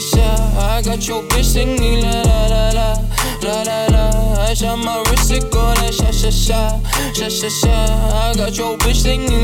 shot. I got your bitch singing la la la la la la la. I shot my wrist, it go that sha sha sha sha. shot, shot. I got your bitch singing.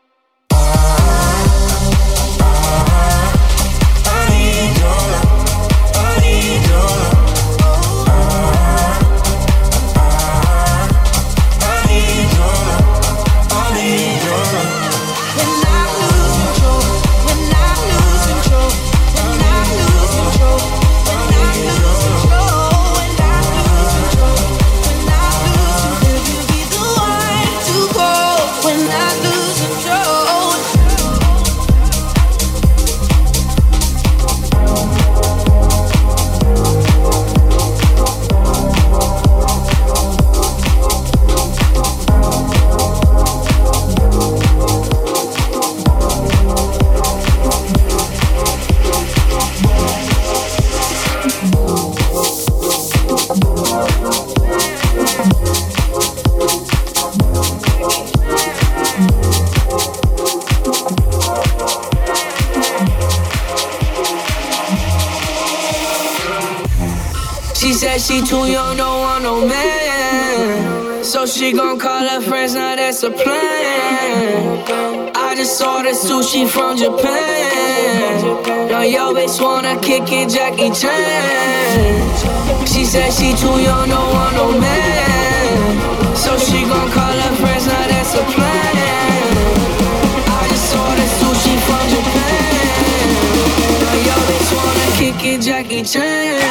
that's a plan. I just saw the sushi from Japan. Now yo bitch wanna kick it, Jackie Chan. She said she too young, don't want no man. So she gon' call her friends, now that's a plan. I just saw the sushi from Japan. Now yo bitch wanna kick it, Jackie Chan.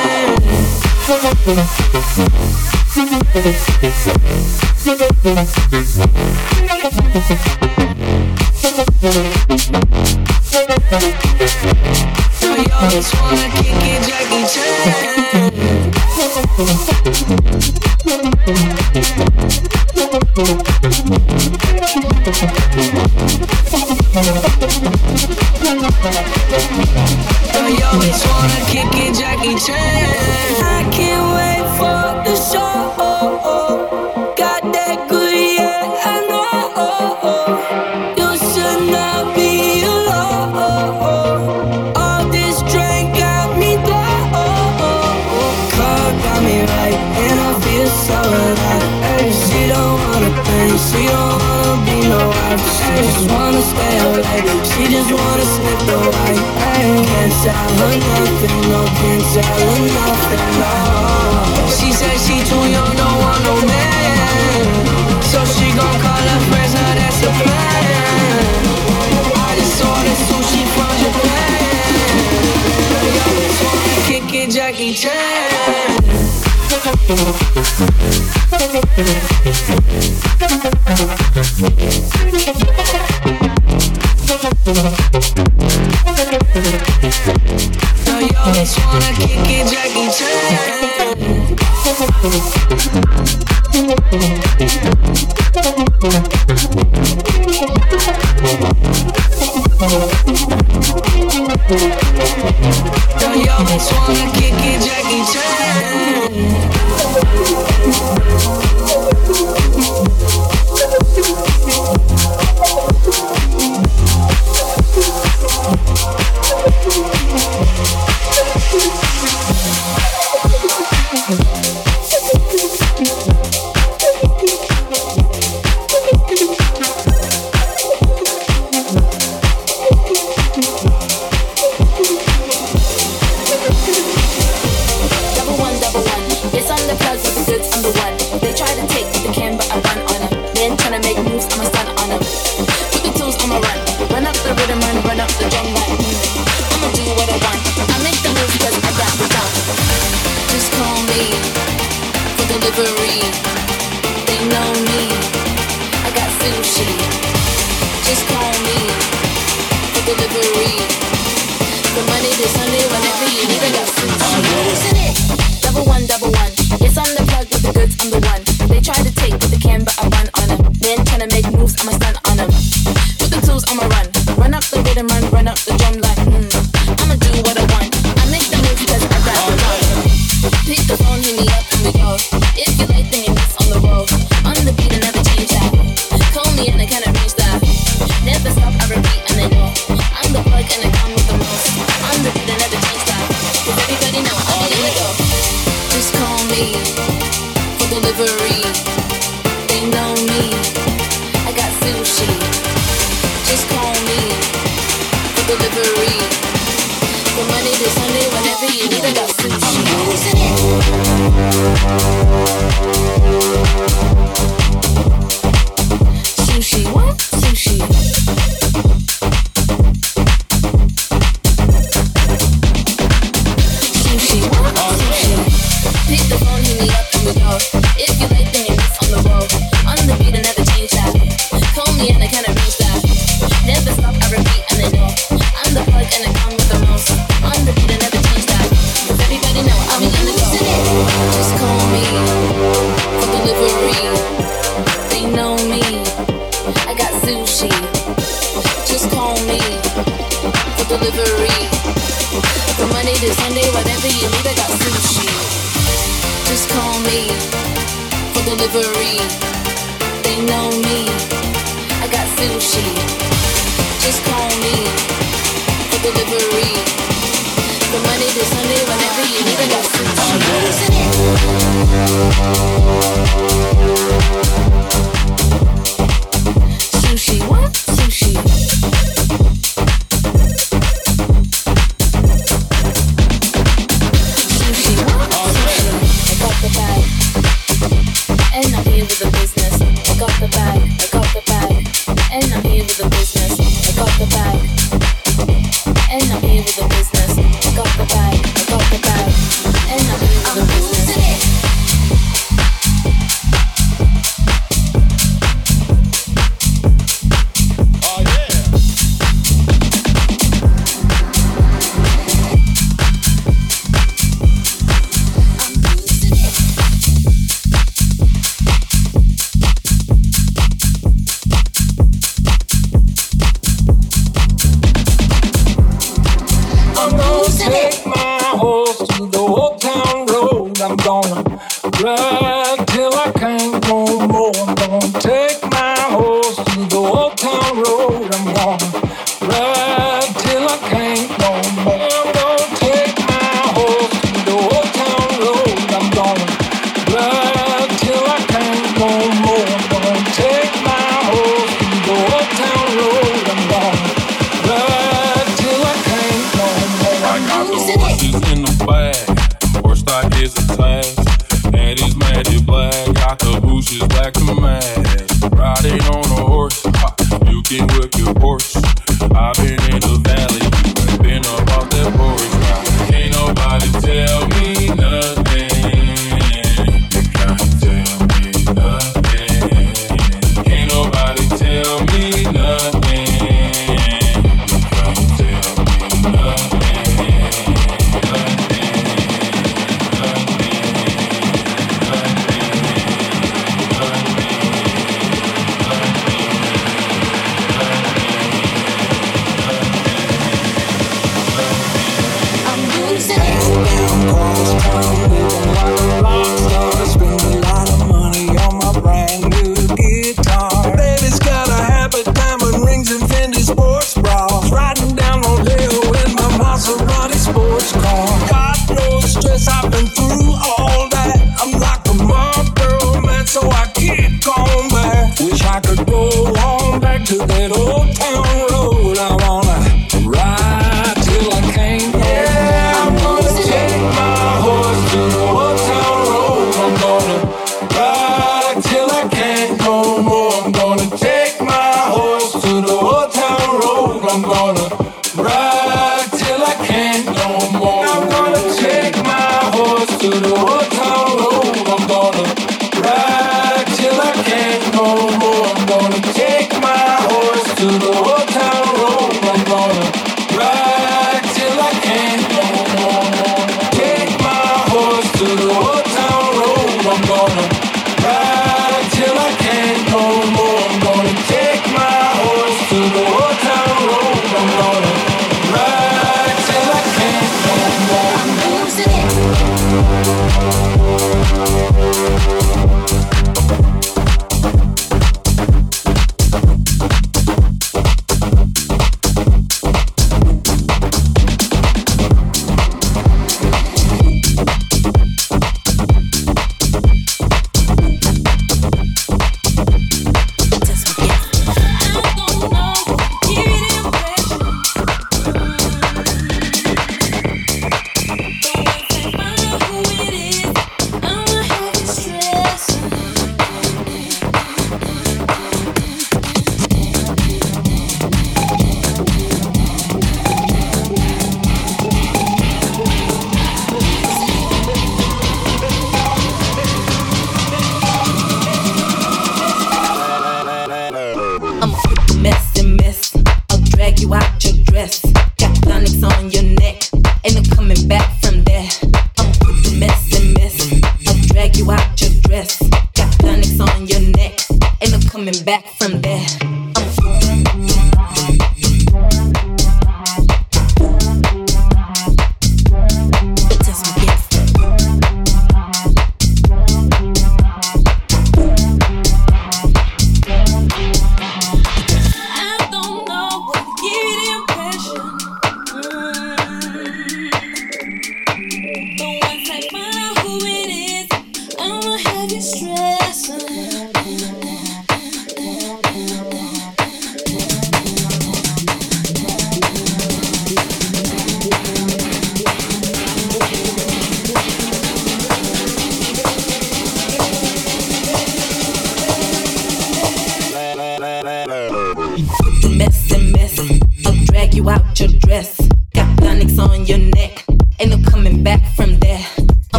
Yo, bitch wanna kick it, Jackie Chan. I can't wait just wanna stay away. She just wanna slip away. Can't tell her nothing, no, can't tell her nothing, no. She said she too young, don't want no man. So she gon' call her friends, now that's a plan. I just ordered sushi from Japan. Kick it, Jackie Chan. Just wanna kick it, Jackie Chan. me for delivery. From Monday to Sunday, whatever you need, I got sushi. Just call me for delivery. They know me. I got sushi. Just call me for delivery. From Monday to Sunday, whatever you need, I got sushi. know. Right.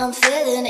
Summertime,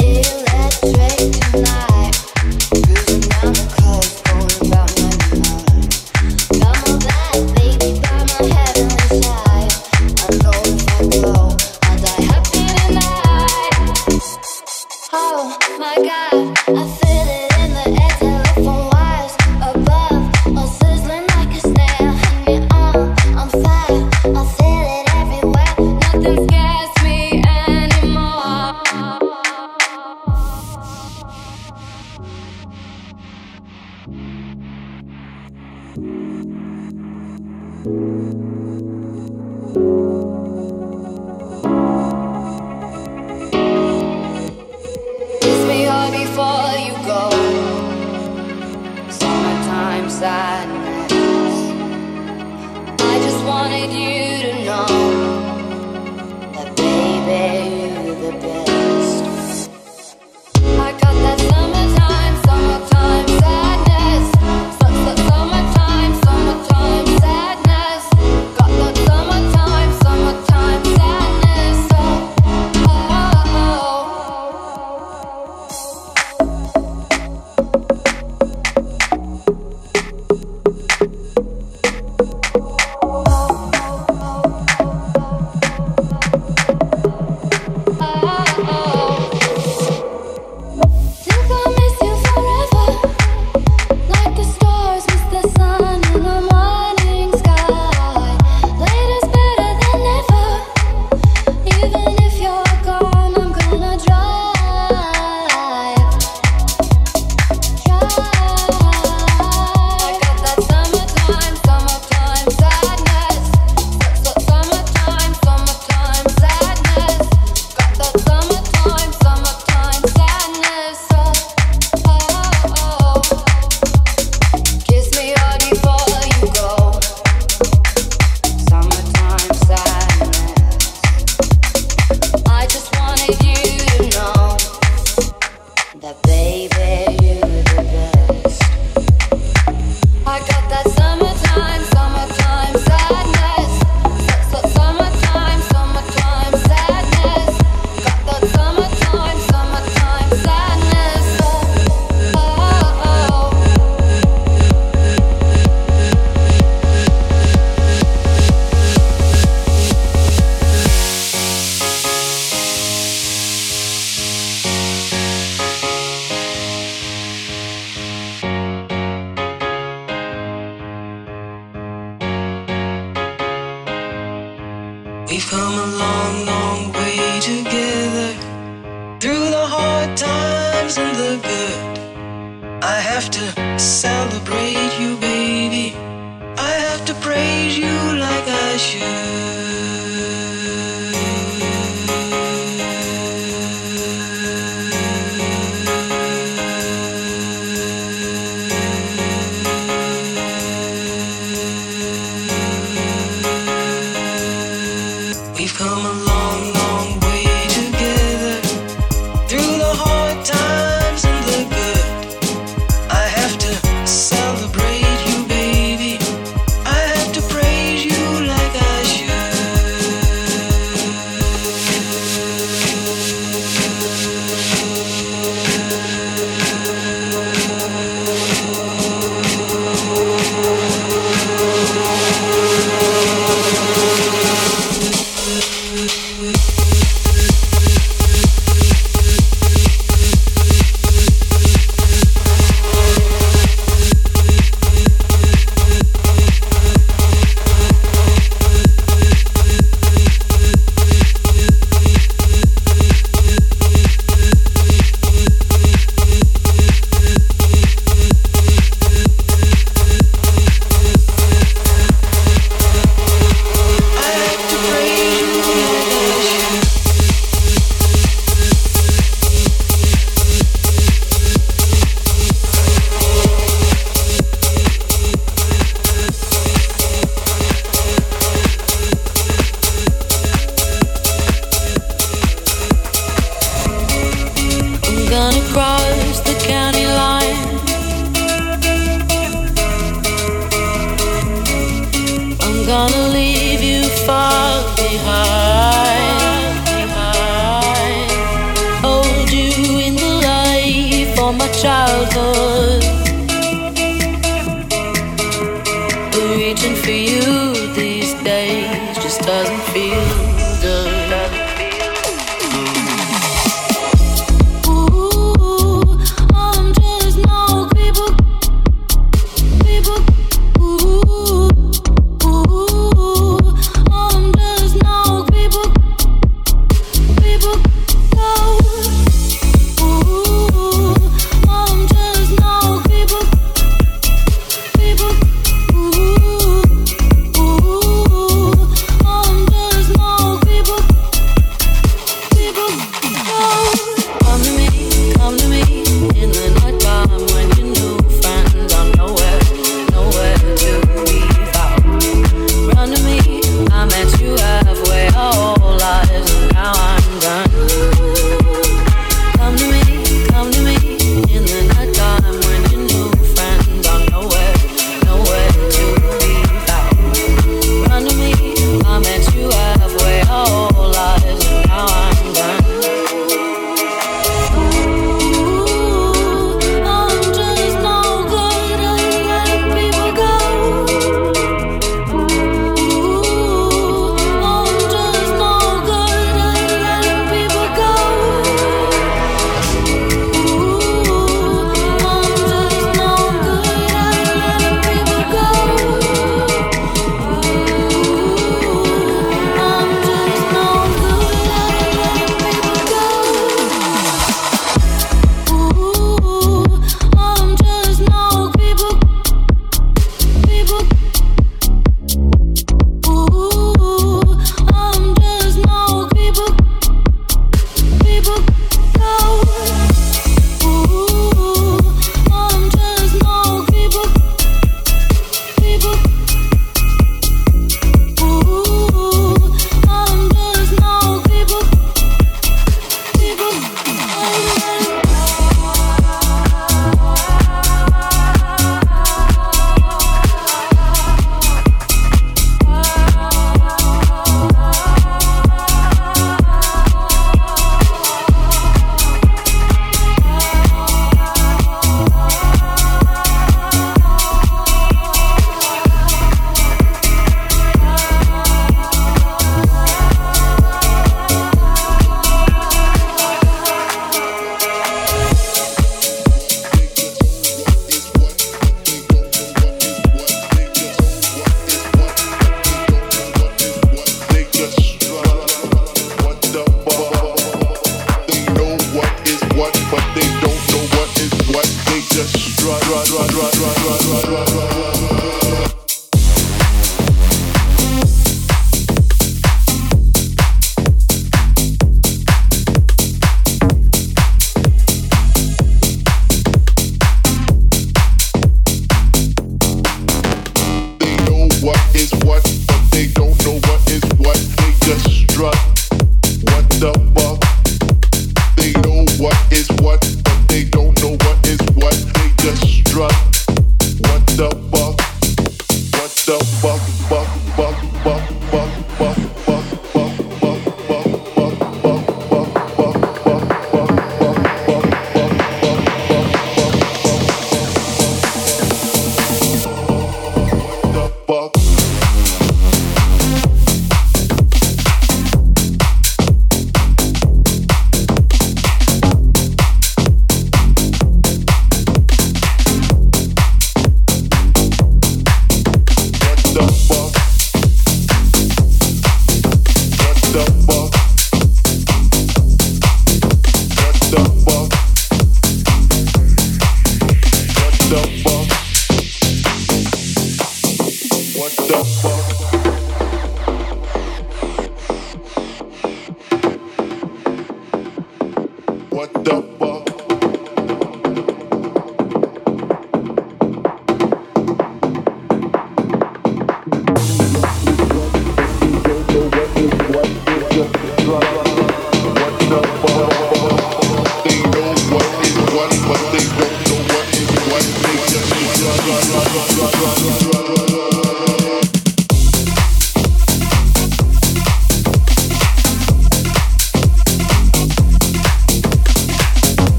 what is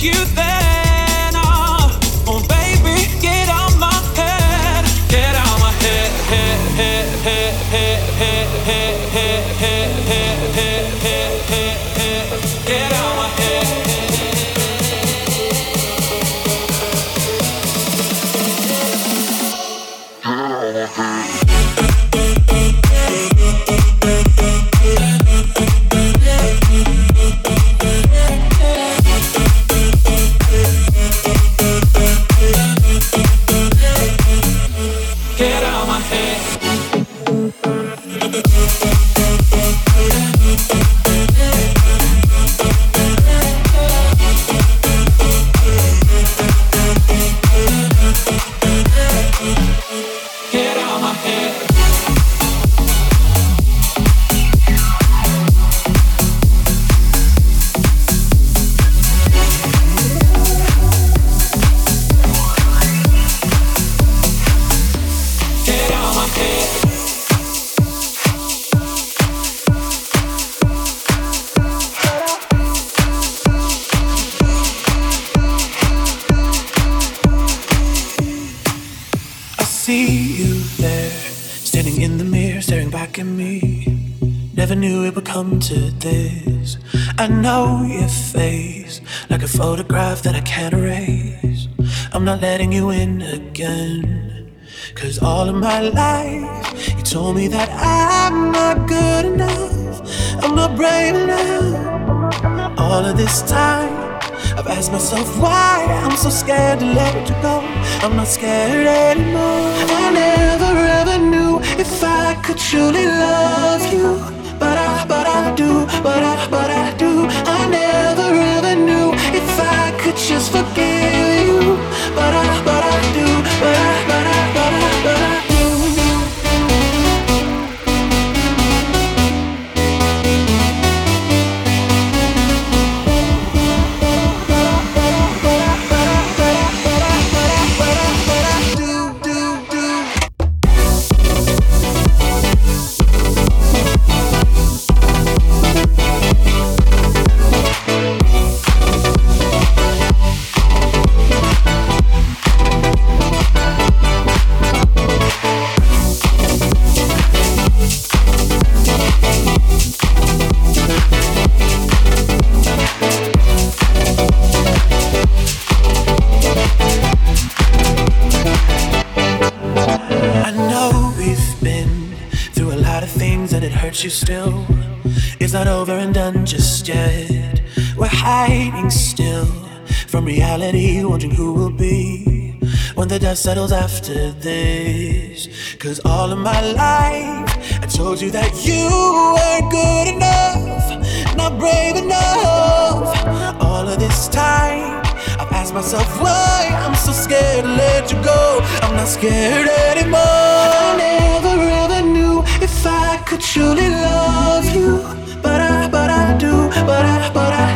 you your face, like a photograph that I can't erase. I'm not letting you in again. Cause all of my life, you told me that I'm not good enough. I'm not brave enough. All of this time, I've asked myself why I'm so scared to let you go. I'm not scared anymore. I never ever knew if I could truly love you. Do, but I, but I do. I never ever knew if I could just forgive you. But I, but hurts you still. It's not over and done just yet. We're hiding still from reality, wondering who will be when the dust settles after this. Cause all of my life, I told you that you weren't good enough, not brave enough. All of this time, I've asked myself why I'm so scared to let you go. I'm not scared anymore. I never ever knew if I could truly love you, but I, but I do, but I, but I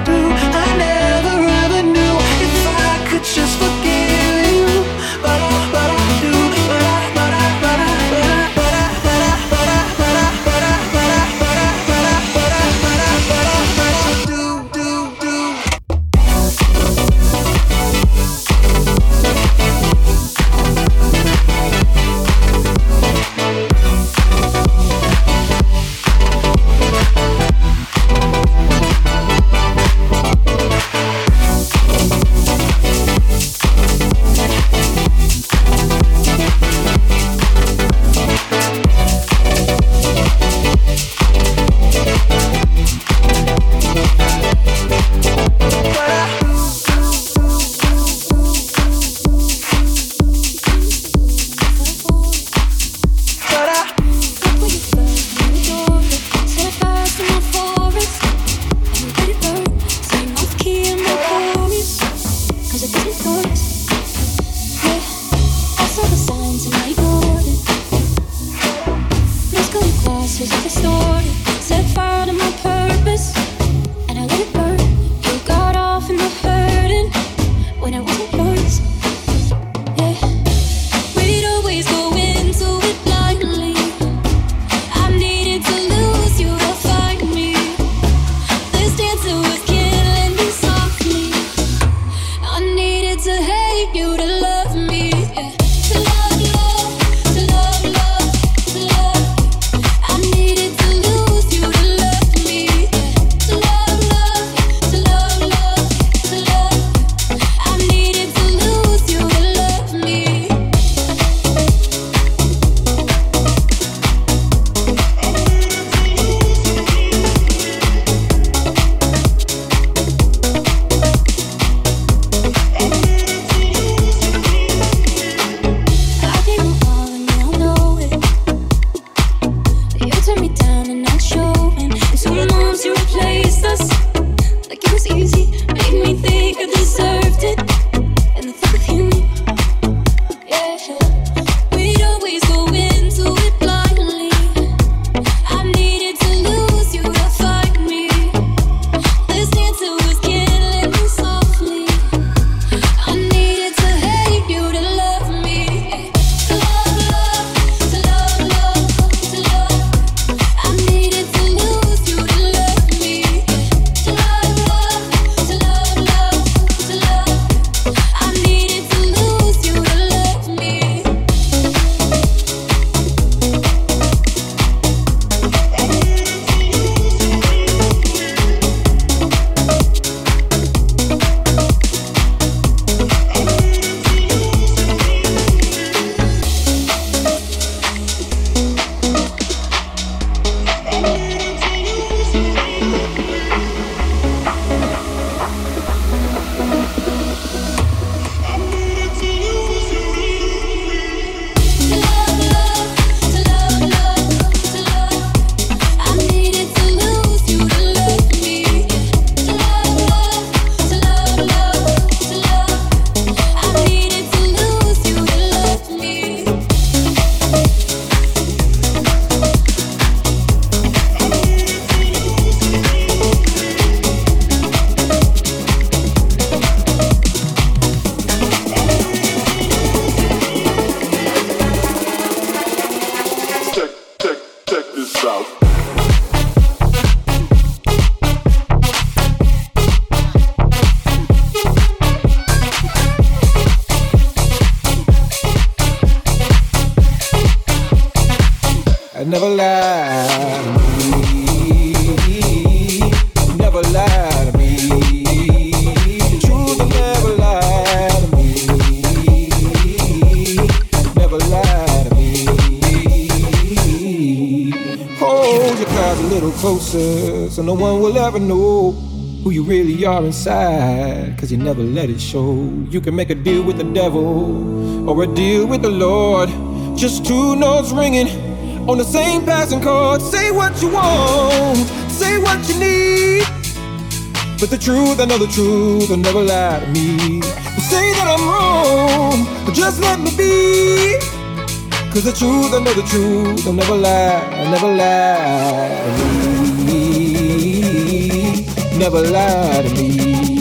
so no one will ever know who you really are inside. Cause you never let it show. You can make a deal with the devil or a deal with the Lord. Just two notes ringing on the same passing chord. Say what you want, say what you need. But the truth, I know the truth, will never lie to me. Say that I'm wrong, but just let me be. Cause the truth, I know the truth, I'll never lie, I'll never lie. Never lie to me.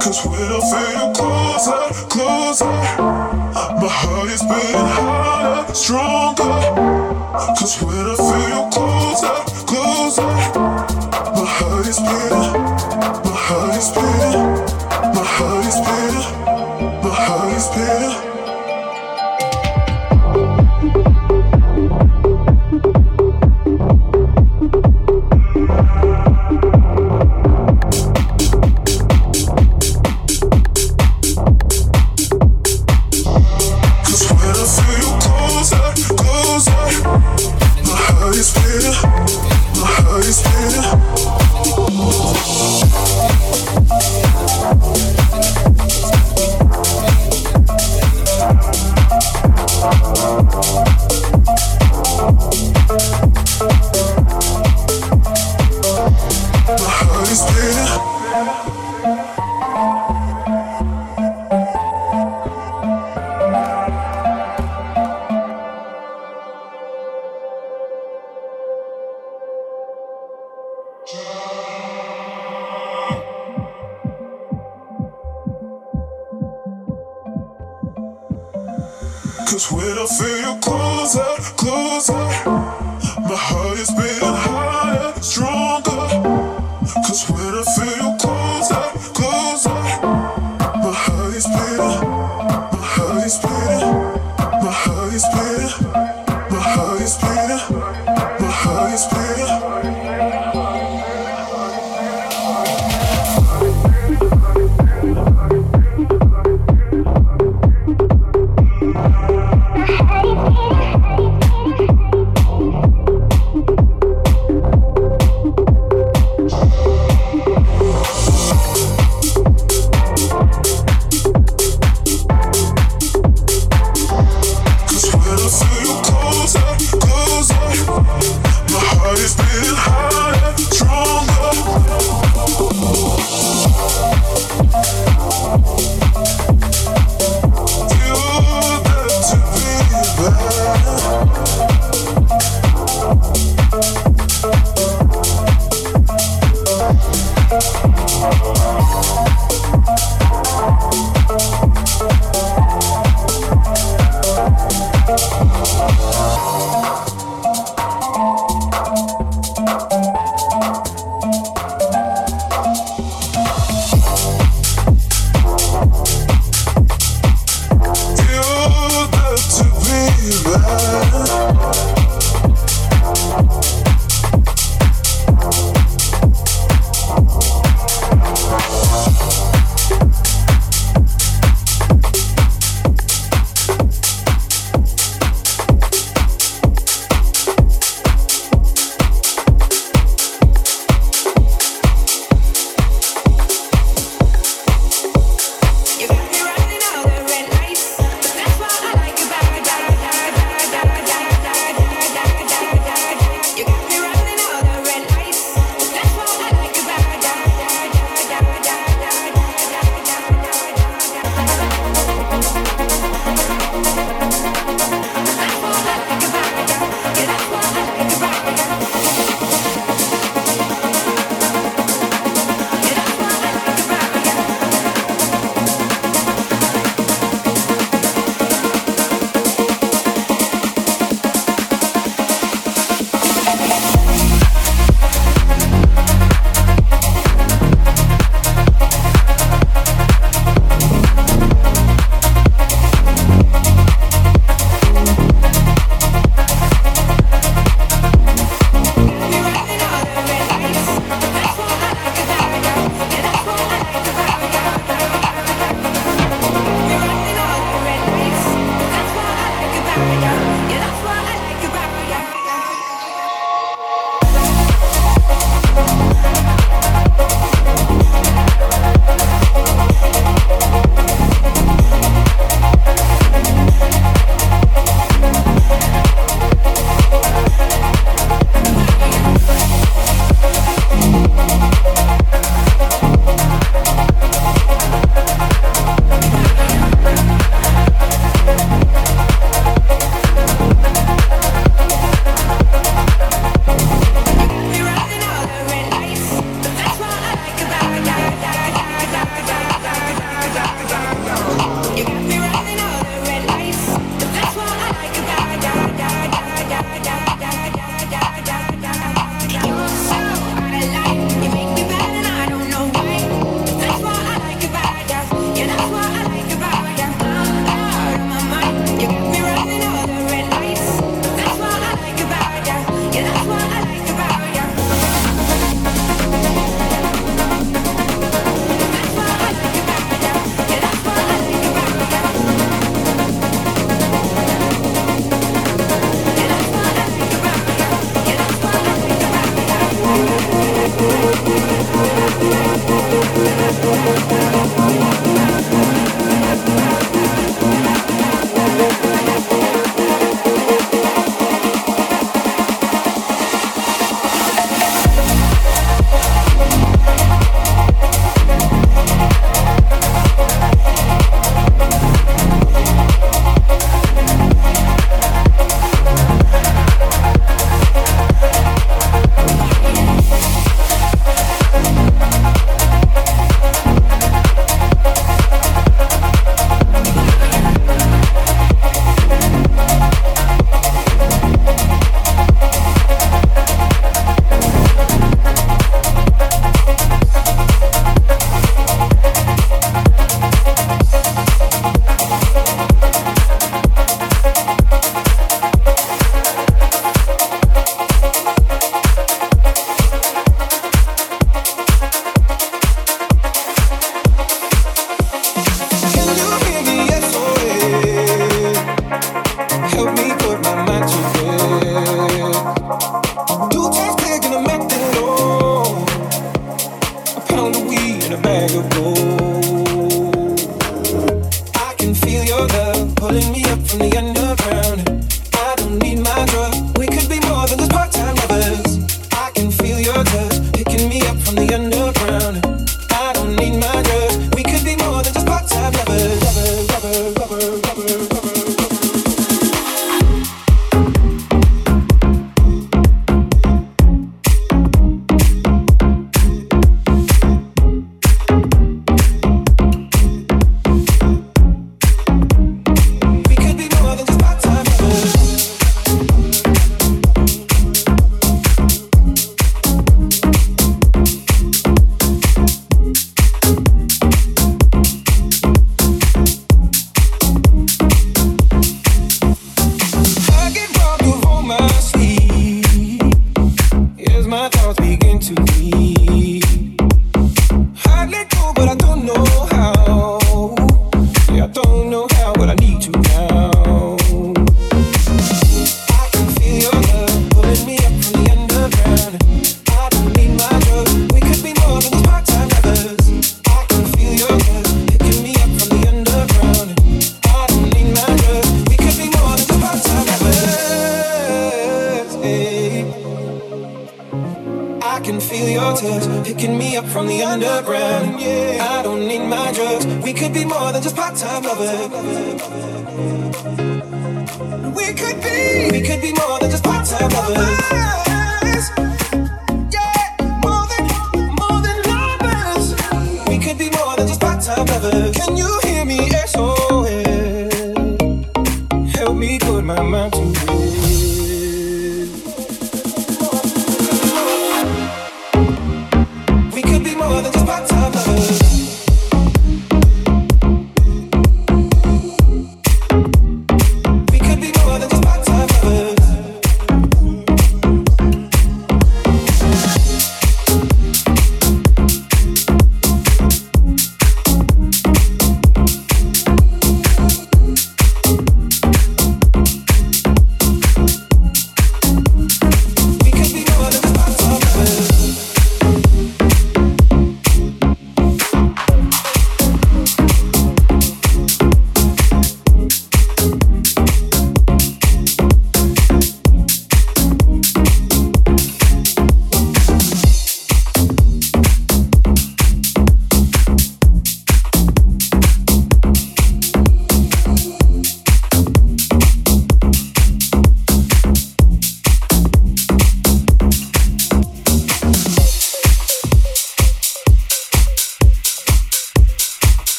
Cause when I feel you closer, closer. My heart is beating harder, stronger. Cause I feel you closer, closer. My heart is beating, my heart is beating, my heart is beating, my heart is beating.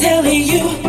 Let me tell you.